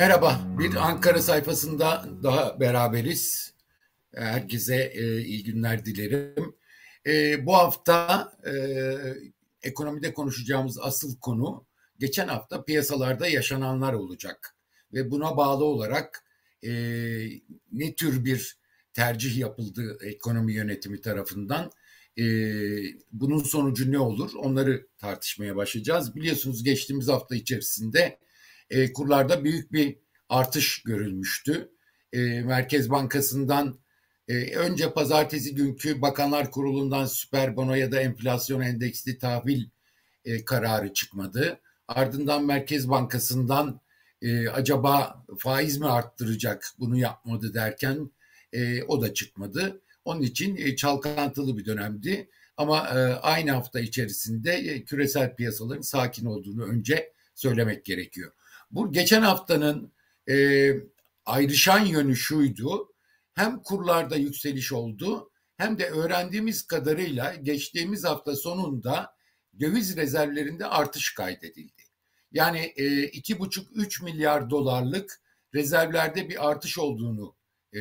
Merhaba, bir Ankara sayfasında daha beraberiz. Herkese e, iyi günler dilerim. E, bu hafta e, ekonomide konuşacağımız asıl konu geçen hafta piyasalarda yaşananlar olacak. Ve buna bağlı olarak e, ne tür bir tercih yapıldı ekonomi yönetimi tarafından e, bunun sonucu ne olur onları tartışmaya başlayacağız. Biliyorsunuz geçtiğimiz hafta içerisinde e, kurlarda büyük bir artış görülmüştü. E, Merkez Bankası'ndan e, önce pazartesi günkü Bakanlar Kurulu'ndan süper bono ya da enflasyon endeksli tahvil e, kararı çıkmadı. Ardından Merkez Bankası'ndan e, acaba faiz mi arttıracak bunu yapmadı derken e, o da çıkmadı. Onun için e, çalkantılı bir dönemdi. Ama e, aynı hafta içerisinde e, küresel piyasaların sakin olduğunu önce söylemek gerekiyor. Bu geçen haftanın e, ayrışan yönü şuydu. Hem kurlarda yükseliş oldu hem de öğrendiğimiz kadarıyla geçtiğimiz hafta sonunda döviz rezervlerinde artış kaydedildi. Yani e, iki buçuk üç milyar dolarlık rezervlerde bir artış olduğunu e,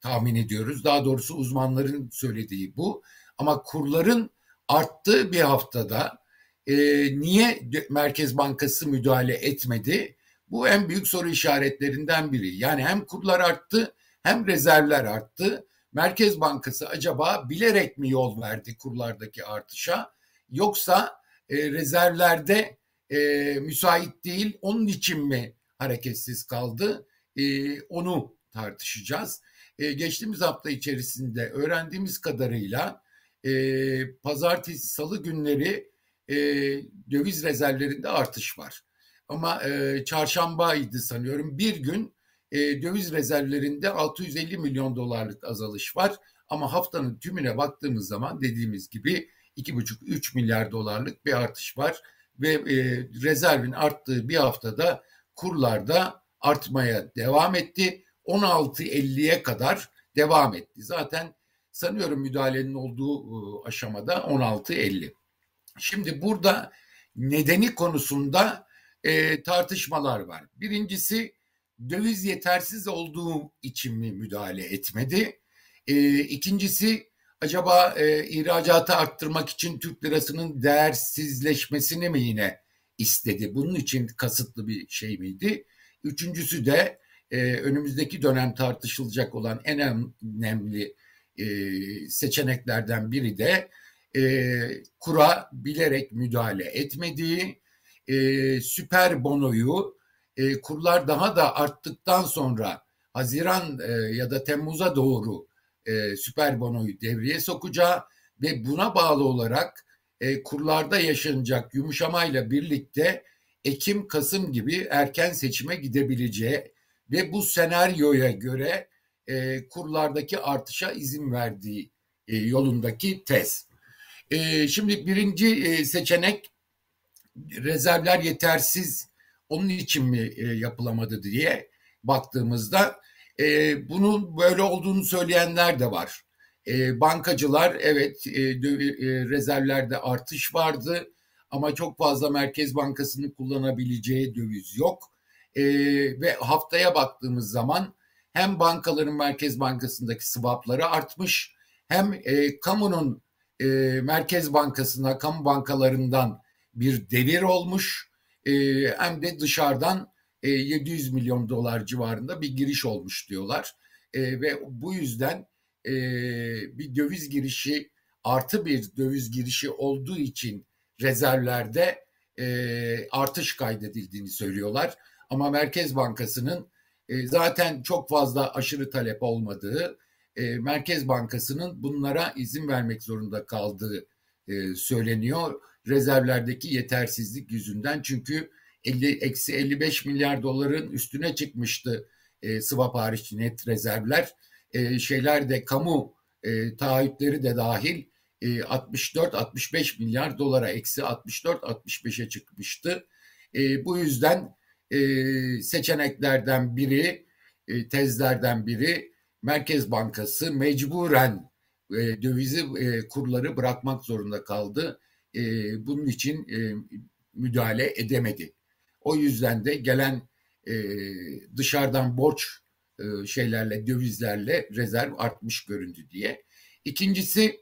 tahmin ediyoruz. Daha doğrusu uzmanların söylediği bu. Ama kurların arttığı bir haftada e, niye Merkez Bankası müdahale etmedi? Bu en büyük soru işaretlerinden biri. Yani hem kurlar arttı hem rezervler arttı. Merkez Bankası acaba bilerek mi yol verdi kurlardaki artışa yoksa e, rezervlerde e, müsait değil onun için mi hareketsiz kaldı e, onu tartışacağız. E, geçtiğimiz hafta içerisinde öğrendiğimiz kadarıyla e, pazartesi salı günleri e, döviz rezervlerinde artış var. Ama e, çarşambaydı sanıyorum bir gün e, döviz rezervlerinde 650 milyon dolarlık azalış var. Ama haftanın tümüne baktığımız zaman dediğimiz gibi 2,5-3 milyar dolarlık bir artış var. Ve e, rezervin arttığı bir haftada kurlarda artmaya devam etti. 16.50'ye kadar devam etti. Zaten sanıyorum müdahalenin olduğu e, aşamada 16.50. Şimdi burada nedeni konusunda e, tartışmalar var. Birincisi döviz yetersiz olduğu için mi müdahale etmedi? E, ikincisi acaba e, ihracatı arttırmak için Türk lirasının değersizleşmesini mi yine istedi? Bunun için kasıtlı bir şey miydi? Üçüncüsü de e, önümüzdeki dönem tartışılacak olan en önemli e, seçeneklerden biri de e, kura bilerek müdahale etmediği, e, süper bonoyu e, kurlar daha da arttıktan sonra Haziran e, ya da Temmuz'a doğru e, süper bonoyu devreye sokacağı ve buna bağlı olarak e, kurlarda yaşanacak yumuşamayla birlikte Ekim, Kasım gibi erken seçime gidebileceği ve bu senaryoya göre e, kurlardaki artışa izin verdiği e, yolundaki tez. E, şimdi birinci e, seçenek rezervler yetersiz onun için mi e, yapılamadı diye baktığımızda e, bunun böyle olduğunu söyleyenler de var. E, bankacılar evet e, e, rezervlerde artış vardı ama çok fazla Merkez Bankası'nın kullanabileceği döviz yok. E, ve haftaya baktığımız zaman hem bankaların Merkez Bankası'ndaki swapları artmış hem e, kamunun e, Merkez Bankası'na, kamu bankalarından bir devir olmuş e, hem de dışarıdan e, 700 milyon dolar civarında bir giriş olmuş diyorlar. E, ve bu yüzden e, bir döviz girişi artı bir döviz girişi olduğu için rezervlerde e, artış kaydedildiğini söylüyorlar. Ama Merkez Bankası'nın e, zaten çok fazla aşırı talep olmadığı, e, Merkez Bankası'nın bunlara izin vermek zorunda kaldığı e, söyleniyor rezervlerdeki yetersizlik yüzünden. Çünkü 50 eksi 55 milyar doların üstüne çıkmıştı e, swap hariç net rezervler. E, şeyler de kamu e, taahhütleri de dahil e, 64-65 milyar dolara eksi 64-65'e çıkmıştı. E, bu yüzden e, seçeneklerden biri, e, tezlerden biri Merkez Bankası mecburen e, dövizi e, kurları bırakmak zorunda kaldı e, bunun için e, müdahale edemedi. O yüzden de gelen e, dışarıdan borç e, şeylerle, dövizlerle rezerv artmış göründü diye. İkincisi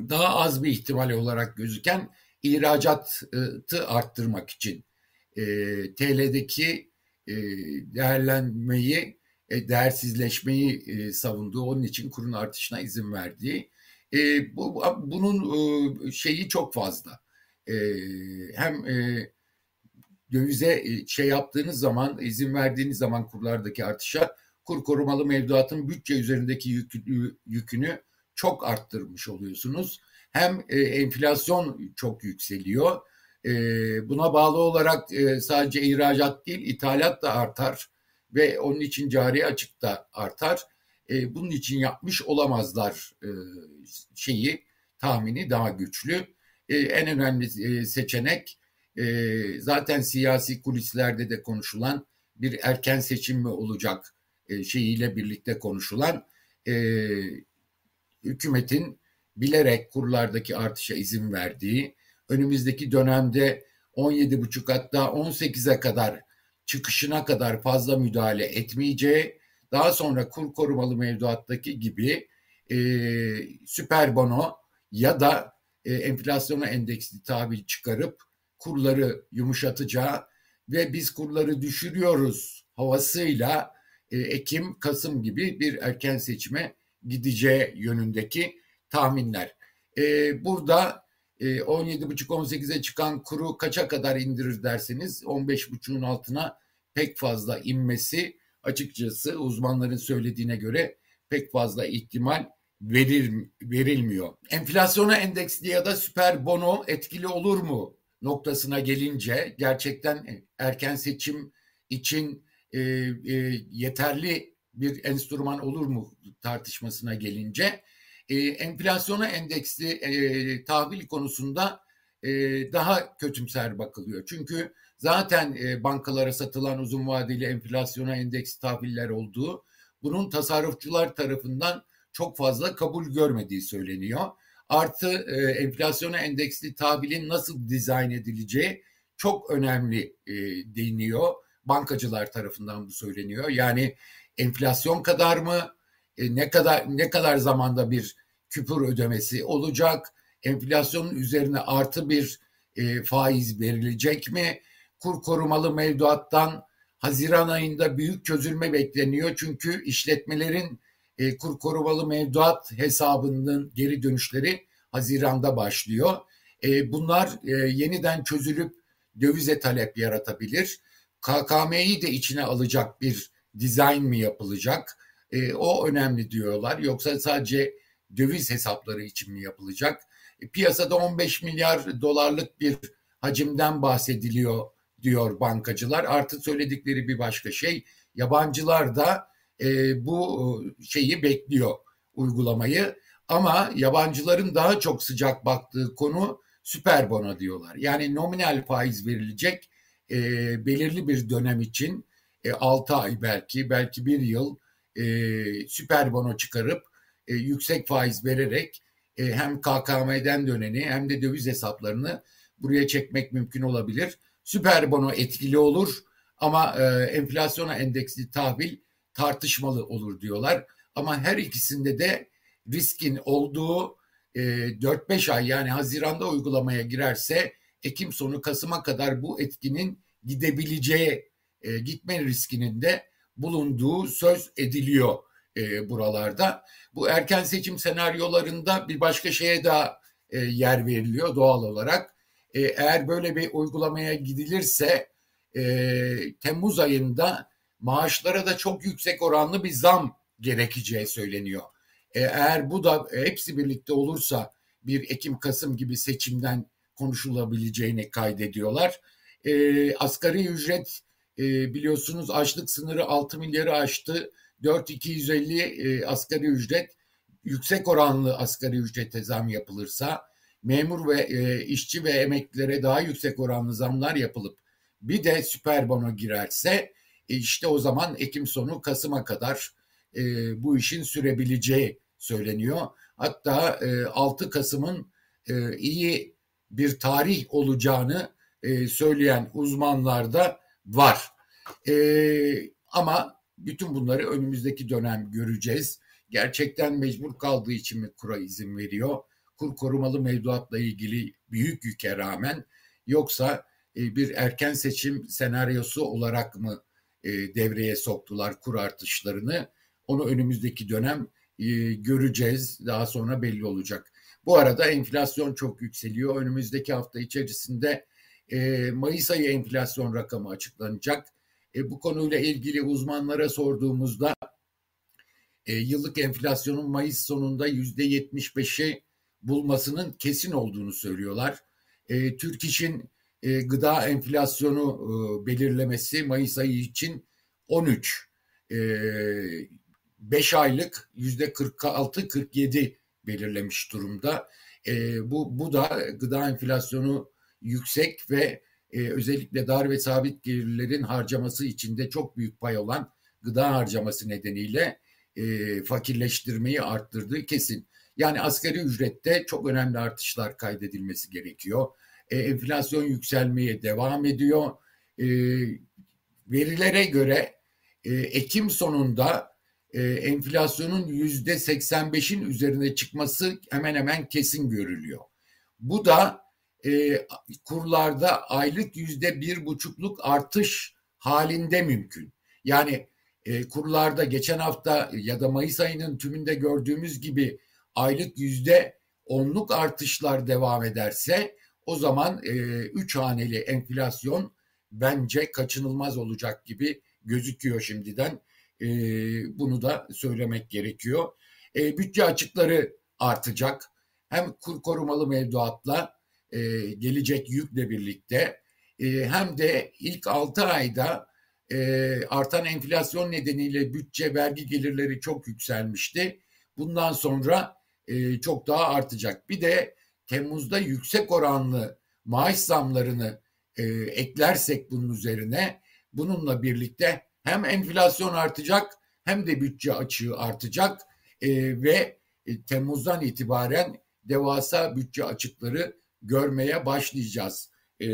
daha az bir ihtimal olarak gözüken ihracatı arttırmak için e, TL'deki e, değerlenmeyi, e, değersizleşmeyi e, savunduğu, onun için kurun artışına izin verdiği. E, bu, bunun e, şeyi çok fazla. E, hem e, dövize e, şey yaptığınız zaman, izin verdiğiniz zaman kurlardaki artışa kur korumalı mevduatın bütçe üzerindeki yük, yükünü çok arttırmış oluyorsunuz. Hem e, enflasyon çok yükseliyor. E, buna bağlı olarak e, sadece ihracat değil, ithalat da artar ve onun için cari açık da artar. E, bunun için yapmış olamazlar e, şeyi tahmini daha güçlü. E, en önemli e, seçenek e, zaten siyasi kulislerde de konuşulan bir erken seçim mi olacak e, şeyiyle birlikte konuşulan e, hükümetin bilerek kurlardaki artışa izin verdiği, önümüzdeki dönemde 17,5 hatta 18'e kadar çıkışına kadar fazla müdahale etmeyeceği, daha sonra kur korumalı mevduattaki gibi e, süper bono ya da e, enflasyona endeksli tahvil çıkarıp kurları yumuşatacağı ve biz kurları düşürüyoruz havasıyla e, Ekim, Kasım gibi bir erken seçime gideceği yönündeki tahminler. E, burada e, 17,5-18'e çıkan kuru kaça kadar indirir derseniz 15,5'un altına pek fazla inmesi açıkçası uzmanların söylediğine göre pek fazla ihtimal verir, verilmiyor. Enflasyona endeksli ya da süper bono etkili olur mu noktasına gelince gerçekten erken seçim için e, e, yeterli bir enstrüman olur mu tartışmasına gelince e, enflasyona endeksli e, tahvil konusunda e, daha kötümser bakılıyor. Çünkü zaten e, bankalara satılan uzun vadeli enflasyona endeks tahviller olduğu bunun tasarrufçular tarafından çok fazla kabul görmediği söyleniyor. Artı e, enflasyona endeksli tahvilin nasıl dizayn edileceği çok önemli e, deniliyor. Bankacılar tarafından bu söyleniyor. Yani enflasyon kadar mı e, ne kadar ne kadar zamanda bir küpür ödemesi olacak? Enflasyonun üzerine artı bir e, faiz verilecek mi? Kur korumalı mevduattan Haziran ayında büyük çözülme bekleniyor. Çünkü işletmelerin e, kur korumalı mevduat hesabının geri dönüşleri Haziran'da başlıyor. E, bunlar e, yeniden çözülüp dövize talep yaratabilir. KKM'yi de içine alacak bir dizayn mı yapılacak? E, o önemli diyorlar. Yoksa sadece döviz hesapları için mi yapılacak? E, piyasada 15 milyar dolarlık bir hacimden bahsediliyor diyor bankacılar. Artık söyledikleri bir başka şey. Yabancılar da e, bu şeyi bekliyor uygulamayı. Ama yabancıların daha çok sıcak baktığı konu süper bono diyorlar. Yani nominal faiz verilecek e, belirli bir dönem için e, 6 ay belki belki bir yıl e, süper bono çıkarıp e, yüksek faiz vererek e, hem KKM'den döneni hem de döviz hesaplarını buraya çekmek mümkün olabilir. Süper bono etkili olur ama e, enflasyona endeksli tahvil tartışmalı olur diyorlar. Ama her ikisinde de riskin olduğu e, 4-5 ay yani Haziran'da uygulamaya girerse Ekim sonu Kasım'a kadar bu etkinin gidebileceği e, gitme riskinin de bulunduğu söz ediliyor e, buralarda. Bu erken seçim senaryolarında bir başka şeye daha e, yer veriliyor doğal olarak. E, eğer böyle bir uygulamaya gidilirse e, Temmuz ayında maaşlara da çok yüksek oranlı bir zam gerekeceği söyleniyor. E, eğer bu da hepsi birlikte olursa bir Ekim-Kasım gibi seçimden konuşulabileceğini kaydediyorlar. E, asgari ücret e, biliyorsunuz açlık sınırı 6 milyarı aştı. 4250 e, asgari ücret yüksek oranlı asgari ücrete zam yapılırsa memur ve e, işçi ve emeklilere daha yüksek oranlı zamlar yapılıp bir de süper bono girerse e, işte o zaman Ekim sonu Kasım'a kadar e, bu işin sürebileceği söyleniyor. Hatta e, 6 Kasım'ın e, iyi bir tarih olacağını e, söyleyen uzmanlar da var. E, ama bütün bunları önümüzdeki dönem göreceğiz. Gerçekten mecbur kaldığı için mi kura izin veriyor? Kur korumalı mevduatla ilgili büyük yüke rağmen yoksa e, bir erken seçim senaryosu olarak mı e, devreye soktular kur artışlarını? Onu önümüzdeki dönem e, göreceğiz. Daha sonra belli olacak. Bu arada enflasyon çok yükseliyor. Önümüzdeki hafta içerisinde Mayıs ayı enflasyon rakamı açıklanacak. bu konuyla ilgili uzmanlara sorduğumuzda yıllık enflasyonun Mayıs sonunda yüzde yetmiş beşi bulmasının kesin olduğunu söylüyorlar. Türk İş'in gıda enflasyonu belirlemesi Mayıs ayı için 13. 5 aylık yüzde 46-47 belirlemiş durumda. E, bu, bu da gıda enflasyonu yüksek ve e, özellikle dar ve sabit gelirlerin harcaması içinde çok büyük pay olan gıda harcaması nedeniyle e, fakirleştirmeyi arttırdığı kesin. Yani asgari ücrette çok önemli artışlar kaydedilmesi gerekiyor. E, enflasyon yükselmeye devam ediyor. E, verilere göre e, Ekim sonunda e, enflasyonun yüzde 85'in üzerine çıkması hemen hemen kesin görülüyor. Bu da e, kurlarda aylık yüzde bir buçukluk artış halinde mümkün. Yani e, kurlarda geçen hafta ya da Mayıs ayının tümünde gördüğümüz gibi aylık yüzde onluk artışlar devam ederse o zaman e, üç haneli enflasyon bence kaçınılmaz olacak gibi gözüküyor şimdiden. E, bunu da söylemek gerekiyor. E, bütçe açıkları artacak. Hem kur korumalı mevduatla e, gelecek yükle birlikte e, hem de ilk 6 ayda e, artan enflasyon nedeniyle bütçe vergi gelirleri çok yükselmişti. Bundan sonra e, çok daha artacak. Bir de Temmuz'da yüksek oranlı maaş zamlarını e, eklersek bunun üzerine bununla birlikte hem enflasyon artacak hem de bütçe açığı artacak e, ve e, Temmuz'dan itibaren devasa bütçe açıkları görmeye başlayacağız. E,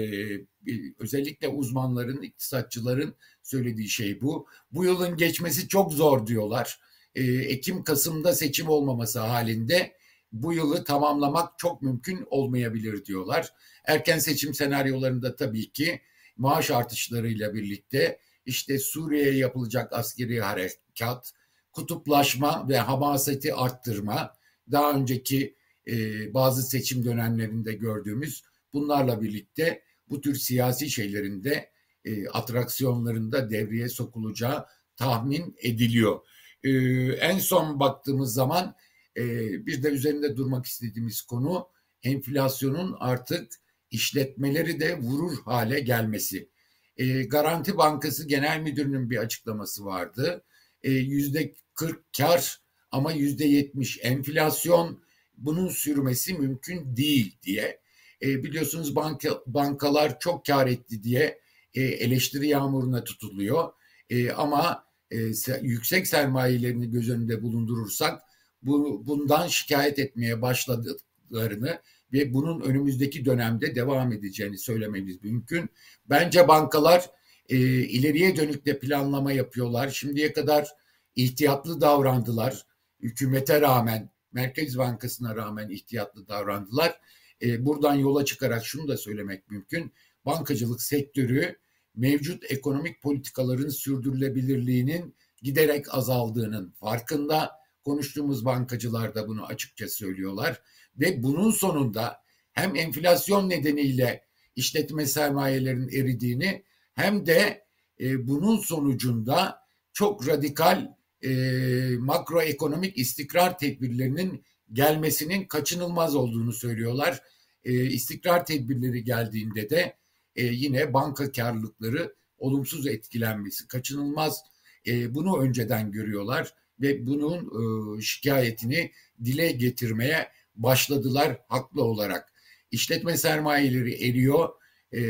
özellikle uzmanların, iktisatçıların söylediği şey bu. Bu yılın geçmesi çok zor diyorlar. E, Ekim-Kasım'da seçim olmaması halinde bu yılı tamamlamak çok mümkün olmayabilir diyorlar. Erken seçim senaryolarında tabii ki maaş artışlarıyla birlikte işte Suriye'ye yapılacak askeri harekat, kutuplaşma ve hamaseti arttırma, daha önceki e, bazı seçim dönemlerinde gördüğümüz bunlarla birlikte bu tür siyasi şeylerinde e, atraksiyonlarında devreye sokulacağı tahmin ediliyor. E, en son baktığımız zaman e, bir de üzerinde durmak istediğimiz konu enflasyonun artık işletmeleri de vurur hale gelmesi. E, Garanti Bankası Genel Müdürü'nün bir açıklaması vardı. E, yüzde 40 kar ama yüzde 70 enflasyon bunun sürmesi mümkün değil diye. E, biliyorsunuz banka, bankalar çok kar etti diye e, eleştiri yağmuruna tutuluyor. E, ama e, yüksek sermayelerini göz önünde bulundurursak bu, bundan şikayet etmeye başladıklarını ve bunun önümüzdeki dönemde devam edeceğini söylememiz mümkün. Bence bankalar e, ileriye dönük de planlama yapıyorlar. Şimdiye kadar ihtiyatlı davrandılar. Hükümete rağmen, Merkez Bankası'na rağmen ihtiyatlı davrandılar. E, buradan yola çıkarak şunu da söylemek mümkün. Bankacılık sektörü mevcut ekonomik politikaların sürdürülebilirliğinin giderek azaldığının farkında. Konuştuğumuz bankacılar da bunu açıkça söylüyorlar ve bunun sonunda hem enflasyon nedeniyle işletme sermayelerinin eridiğini hem de e, bunun sonucunda çok radikal e, makroekonomik istikrar tedbirlerinin gelmesinin kaçınılmaz olduğunu söylüyorlar. E, istikrar tedbirleri geldiğinde de e, yine banka karlılıkları olumsuz etkilenmesi kaçınılmaz. E, bunu önceden görüyorlar ve bunun e, şikayetini dile getirmeye başladılar haklı olarak. İşletme sermayeleri eriyor. Ee,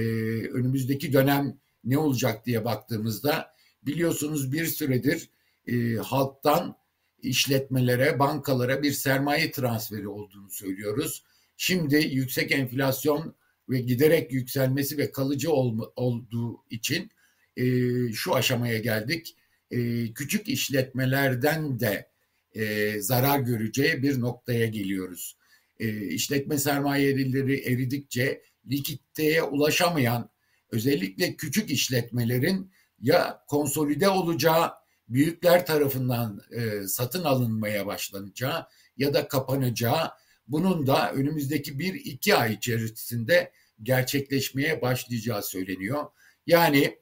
önümüzdeki dönem ne olacak diye baktığımızda biliyorsunuz bir süredir e, halktan işletmelere, bankalara bir sermaye transferi olduğunu söylüyoruz. Şimdi yüksek enflasyon ve giderek yükselmesi ve kalıcı olma, olduğu için e, şu aşamaya geldik. E, küçük işletmelerden de e, zarar göreceği bir noktaya geliyoruz. E, işletme sermayeleri eridikçe likiditeye ulaşamayan özellikle küçük işletmelerin ya konsolide olacağı büyükler tarafından e, satın alınmaya başlanacağı ya da kapanacağı bunun da önümüzdeki bir iki ay içerisinde gerçekleşmeye başlayacağı söyleniyor. Yani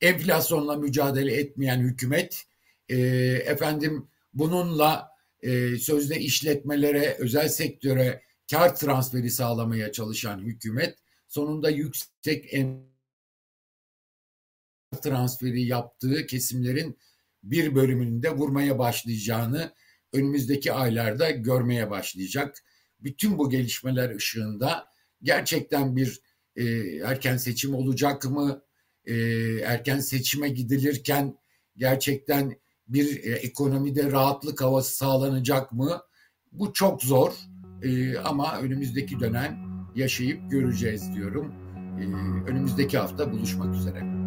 enflasyonla mücadele etmeyen hükümet e, efendim bununla e, sözde işletmelere, özel sektöre kar transferi sağlamaya çalışan hükümet sonunda yüksek transferi yaptığı kesimlerin bir bölümünü de vurmaya başlayacağını önümüzdeki aylarda görmeye başlayacak. Bütün bu gelişmeler ışığında gerçekten bir e, erken seçim olacak mı? E, erken seçime gidilirken gerçekten bir e, ekonomide rahatlık havası sağlanacak mı? Bu çok zor e, ama önümüzdeki dönem yaşayıp göreceğiz diyorum. E, önümüzdeki hafta buluşmak üzere.